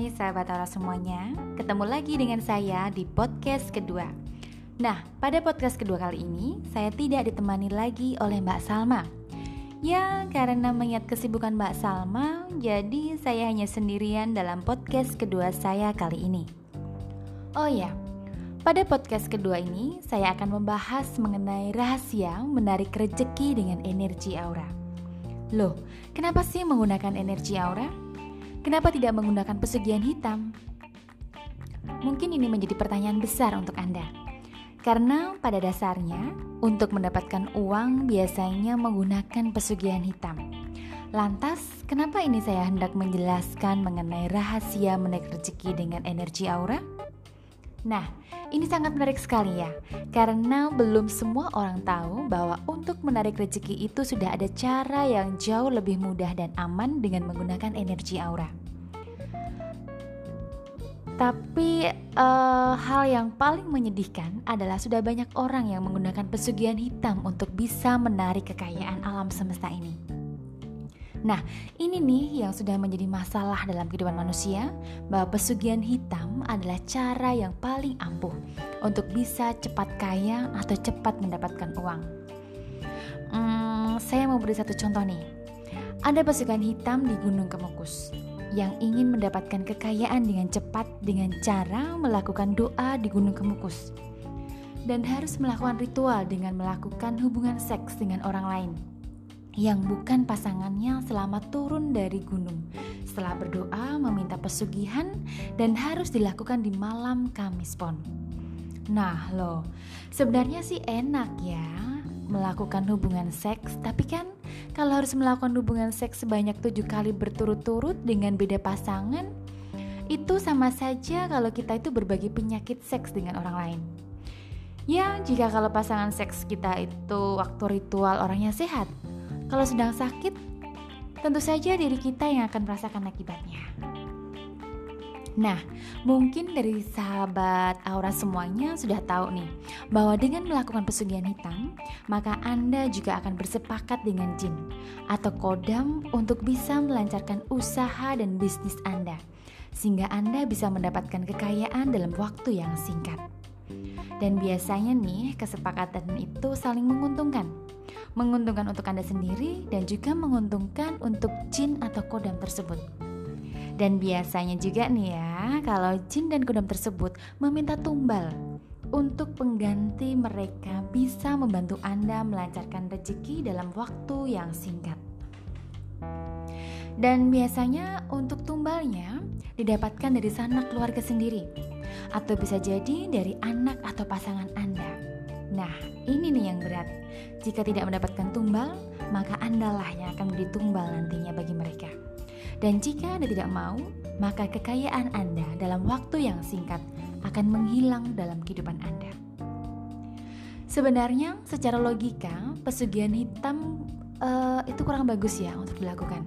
Hai sahabat Aura semuanya, ketemu lagi dengan saya di podcast kedua. Nah, pada podcast kedua kali ini, saya tidak ditemani lagi oleh Mbak Salma. Ya, karena mengingat kesibukan Mbak Salma, jadi saya hanya sendirian dalam podcast kedua saya kali ini. Oh ya, pada podcast kedua ini, saya akan membahas mengenai rahasia menarik rezeki dengan energi aura. Loh, kenapa sih menggunakan energi aura? Kenapa tidak menggunakan pesugihan hitam? Mungkin ini menjadi pertanyaan besar untuk Anda. Karena pada dasarnya, untuk mendapatkan uang biasanya menggunakan pesugihan hitam. Lantas, kenapa ini saya hendak menjelaskan mengenai rahasia menaik rezeki dengan energi aura? Nah, ini sangat menarik sekali ya, karena belum semua orang tahu bahwa untuk menarik rezeki itu sudah ada cara yang jauh lebih mudah dan aman dengan menggunakan energi aura. Tapi uh, hal yang paling menyedihkan adalah sudah banyak orang yang menggunakan pesugihan hitam untuk bisa menarik kekayaan alam semesta ini. Nah, ini nih yang sudah menjadi masalah dalam kehidupan manusia, bahwa pesugihan hitam adalah cara yang paling ampuh untuk bisa cepat kaya atau cepat mendapatkan uang. Hmm, saya mau beri satu contoh nih. Ada pesugihan hitam di Gunung Kemukus yang ingin mendapatkan kekayaan dengan cepat dengan cara melakukan doa di Gunung Kemukus dan harus melakukan ritual dengan melakukan hubungan seks dengan orang lain yang bukan pasangannya selama turun dari gunung. Setelah berdoa meminta pesugihan dan harus dilakukan di malam Kamis Pon. Nah, loh, sebenarnya sih enak ya melakukan hubungan seks, tapi kan kalau harus melakukan hubungan seks sebanyak tujuh kali berturut-turut dengan beda pasangan, itu sama saja kalau kita itu berbagi penyakit seks dengan orang lain. Ya, jika kalau pasangan seks kita itu waktu ritual orangnya sehat, kalau sedang sakit, tentu saja diri kita yang akan merasakan akibatnya. Nah, mungkin dari sahabat Aura semuanya sudah tahu nih bahwa dengan melakukan pesugihan hitam, maka Anda juga akan bersepakat dengan jin atau kodam untuk bisa melancarkan usaha dan bisnis Anda sehingga Anda bisa mendapatkan kekayaan dalam waktu yang singkat. Dan biasanya nih, kesepakatan itu saling menguntungkan menguntungkan untuk Anda sendiri dan juga menguntungkan untuk jin atau kodam tersebut. Dan biasanya juga nih ya, kalau jin dan kodam tersebut meminta tumbal untuk pengganti mereka bisa membantu Anda melancarkan rezeki dalam waktu yang singkat. Dan biasanya untuk tumbalnya didapatkan dari sanak keluarga sendiri atau bisa jadi dari anak atau pasangan Anda. Nah, ini nih yang berat. Jika tidak mendapatkan tumbal, maka Andalah yang akan menjadi tumbal nantinya bagi mereka. Dan jika Anda tidak mau, maka kekayaan Anda dalam waktu yang singkat akan menghilang dalam kehidupan Anda. Sebenarnya, secara logika, pesugihan hitam uh, itu kurang bagus ya untuk dilakukan.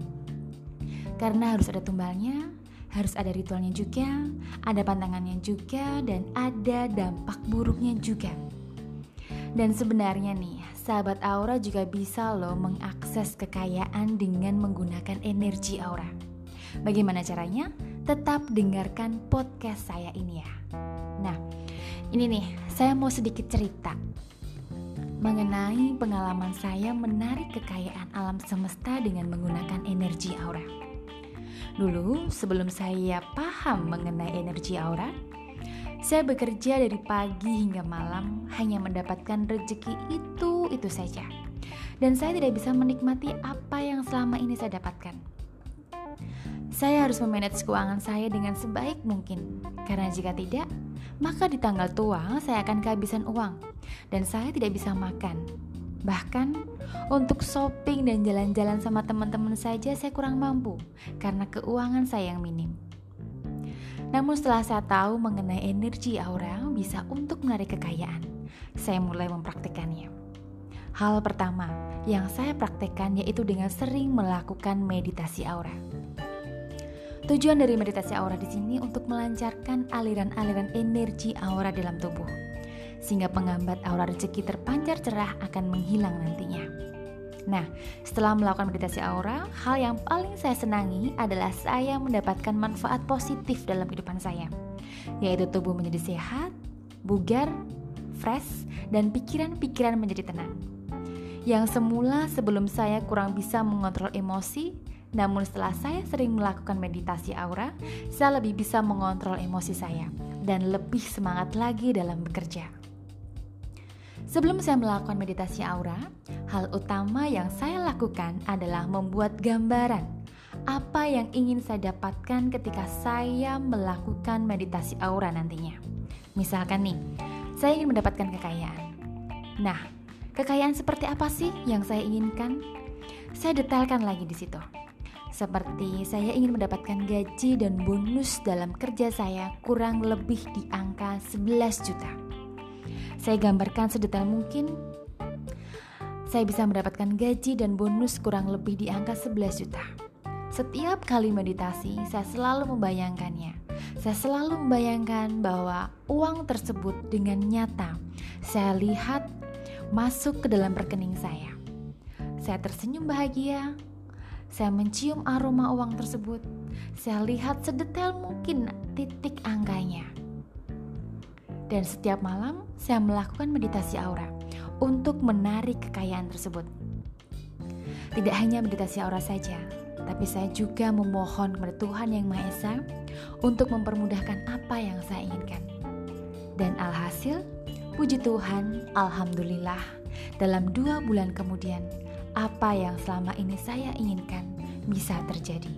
Karena harus ada tumbalnya, harus ada ritualnya juga, ada pantangannya juga, dan ada dampak buruknya juga. Dan sebenarnya nih, sahabat aura juga bisa loh mengakses kekayaan dengan menggunakan energi aura. Bagaimana caranya? Tetap dengarkan podcast saya ini ya. Nah, ini nih, saya mau sedikit cerita mengenai pengalaman saya menarik kekayaan alam semesta dengan menggunakan energi aura. Dulu, sebelum saya paham mengenai energi aura, saya bekerja dari pagi hingga malam hanya mendapatkan rezeki itu-itu saja. Dan saya tidak bisa menikmati apa yang selama ini saya dapatkan. Saya harus memanage keuangan saya dengan sebaik mungkin. Karena jika tidak, maka di tanggal tua saya akan kehabisan uang dan saya tidak bisa makan. Bahkan untuk shopping dan jalan-jalan sama teman-teman saja saya kurang mampu karena keuangan saya yang minim. Namun setelah saya tahu mengenai energi aura bisa untuk menarik kekayaan, saya mulai mempraktikannya. Hal pertama yang saya praktekkan yaitu dengan sering melakukan meditasi aura. Tujuan dari meditasi aura di sini untuk melancarkan aliran-aliran energi aura dalam tubuh, sehingga penggambat aura rezeki terpancar cerah akan menghilang nantinya. Nah, setelah melakukan meditasi aura, hal yang paling saya senangi adalah saya mendapatkan manfaat positif dalam kehidupan saya, yaitu tubuh menjadi sehat, bugar, fresh, dan pikiran-pikiran menjadi tenang. Yang semula sebelum saya kurang bisa mengontrol emosi, namun setelah saya sering melakukan meditasi aura, saya lebih bisa mengontrol emosi saya dan lebih semangat lagi dalam bekerja. Sebelum saya melakukan meditasi aura, hal utama yang saya lakukan adalah membuat gambaran apa yang ingin saya dapatkan ketika saya melakukan meditasi aura nantinya. Misalkan nih, saya ingin mendapatkan kekayaan. Nah, kekayaan seperti apa sih yang saya inginkan? Saya detailkan lagi di situ. Seperti saya ingin mendapatkan gaji dan bonus dalam kerja saya kurang lebih di angka 11 juta saya gambarkan sedetail mungkin saya bisa mendapatkan gaji dan bonus kurang lebih di angka 11 juta. Setiap kali meditasi, saya selalu membayangkannya. Saya selalu membayangkan bahwa uang tersebut dengan nyata saya lihat masuk ke dalam rekening saya. Saya tersenyum bahagia, saya mencium aroma uang tersebut, saya lihat sedetail mungkin titik angkanya. Dan setiap malam saya melakukan meditasi aura untuk menarik kekayaan tersebut. Tidak hanya meditasi aura saja, tapi saya juga memohon kepada Tuhan Yang Maha Esa untuk mempermudahkan apa yang saya inginkan. Dan alhasil, puji Tuhan, Alhamdulillah, dalam dua bulan kemudian, apa yang selama ini saya inginkan bisa terjadi.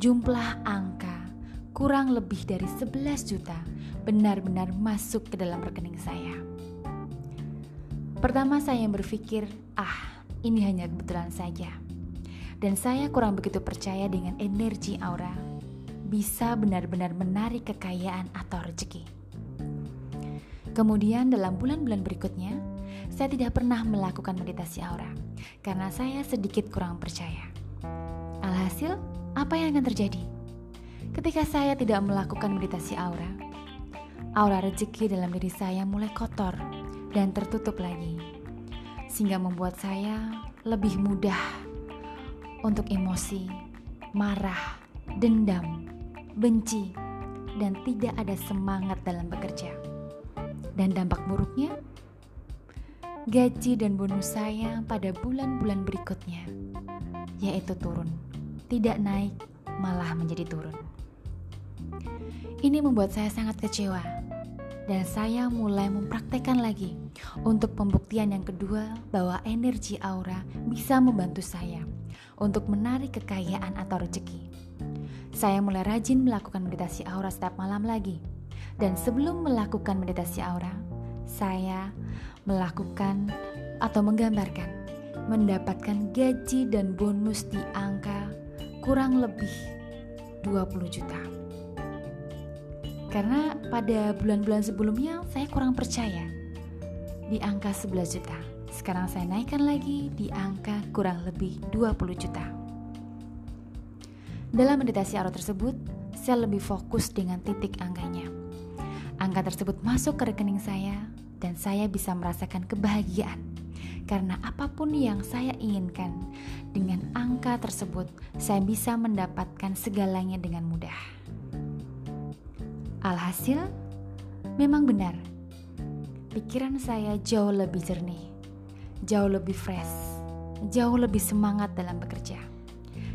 Jumlah angka kurang lebih dari 11 juta benar-benar masuk ke dalam rekening saya. Pertama saya berpikir, ah ini hanya kebetulan saja. Dan saya kurang begitu percaya dengan energi aura bisa benar-benar menarik kekayaan atau rezeki. Kemudian dalam bulan-bulan berikutnya, saya tidak pernah melakukan meditasi aura karena saya sedikit kurang percaya. Alhasil, apa yang akan terjadi? Ketika saya tidak melakukan meditasi aura, aura rezeki dalam diri saya mulai kotor dan tertutup lagi, sehingga membuat saya lebih mudah untuk emosi, marah, dendam, benci, dan tidak ada semangat dalam bekerja. Dan dampak buruknya, gaji dan bonus saya pada bulan-bulan berikutnya, yaitu turun, tidak naik, malah menjadi turun. Ini membuat saya sangat kecewa, dan saya mulai mempraktekkan lagi untuk pembuktian yang kedua bahwa energi aura bisa membantu saya untuk menarik kekayaan atau rezeki. Saya mulai rajin melakukan meditasi aura setiap malam lagi, dan sebelum melakukan meditasi aura, saya melakukan atau menggambarkan mendapatkan gaji dan bonus di angka kurang lebih 20 juta. Karena pada bulan-bulan sebelumnya saya kurang percaya di angka 11 juta. Sekarang saya naikkan lagi di angka kurang lebih 20 juta. Dalam meditasi aura tersebut, saya lebih fokus dengan titik angkanya. Angka tersebut masuk ke rekening saya dan saya bisa merasakan kebahagiaan karena apa pun yang saya inginkan dengan angka tersebut, saya bisa mendapatkan segalanya dengan mudah. Alhasil, memang benar, pikiran saya jauh lebih jernih, jauh lebih fresh, jauh lebih semangat dalam bekerja.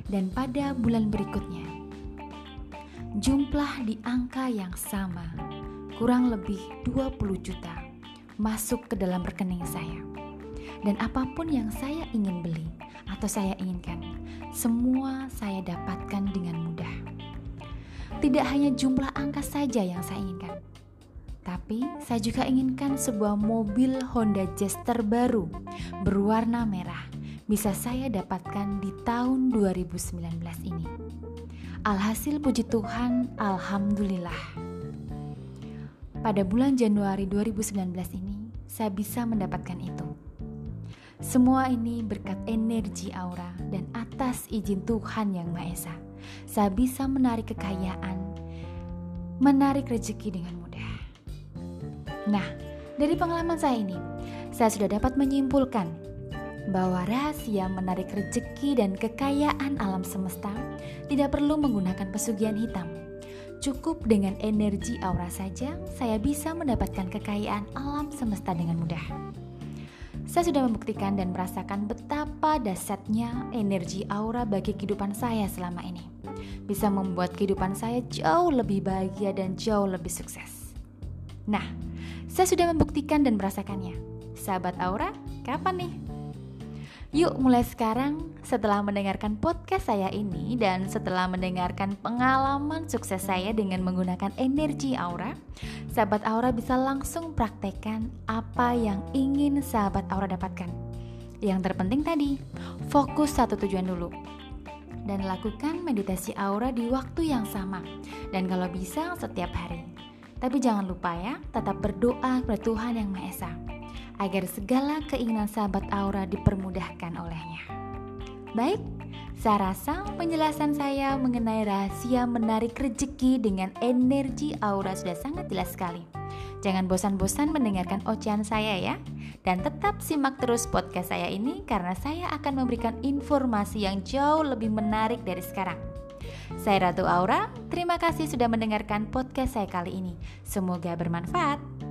Dan pada bulan berikutnya, jumlah di angka yang sama, kurang lebih 20 juta, masuk ke dalam rekening saya. Dan apa pun yang saya ingin beli atau saya inginkan, semua saya dapatkan dengan mudah. Tidak hanya jumlah angka saja yang saya inginkan, tapi saya juga inginkan sebuah mobil Honda Jazz terbaru berwarna merah bisa saya dapatkan di tahun 2019 ini. Alhasil puji Tuhan, alhamdulillah. Pada bulan Januari 2019 ini, saya bisa mendapatkan itu. Semua ini berkat energi aura dan atas izin Tuhan Yang Maha Esa saya bisa menarik kekayaan, menarik rezeki dengan mudah. Nah, dari pengalaman saya ini, saya sudah dapat menyimpulkan bahwa rahasia menarik rezeki dan kekayaan alam semesta tidak perlu menggunakan pesugihan hitam. Cukup dengan energi aura saja, saya bisa mendapatkan kekayaan alam semesta dengan mudah. Saya sudah membuktikan dan merasakan betapa dahsyatnya energi aura bagi kehidupan saya selama ini. Bisa membuat kehidupan saya jauh lebih bahagia dan jauh lebih sukses. Nah, saya sudah membuktikan dan merasakannya. Sahabat aura, kapan nih Yuk mulai sekarang setelah mendengarkan podcast saya ini dan setelah mendengarkan pengalaman sukses saya dengan menggunakan energi aura, sahabat aura bisa langsung praktekkan apa yang ingin sahabat aura dapatkan. Yang terpenting tadi, fokus satu tujuan dulu. Dan lakukan meditasi aura di waktu yang sama. Dan kalau bisa setiap hari. Tapi jangan lupa ya, tetap berdoa kepada Tuhan Yang Maha Esa agar segala keinginan sahabat Aura dipermudahkan olehnya. Baik, saya rasa penjelasan saya mengenai rahasia menarik rezeki dengan energi aura sudah sangat jelas sekali. Jangan bosan-bosan mendengarkan ocehan saya ya. Dan tetap simak terus podcast saya ini karena saya akan memberikan informasi yang jauh lebih menarik dari sekarang. Saya Ratu Aura, terima kasih sudah mendengarkan podcast saya kali ini. Semoga bermanfaat.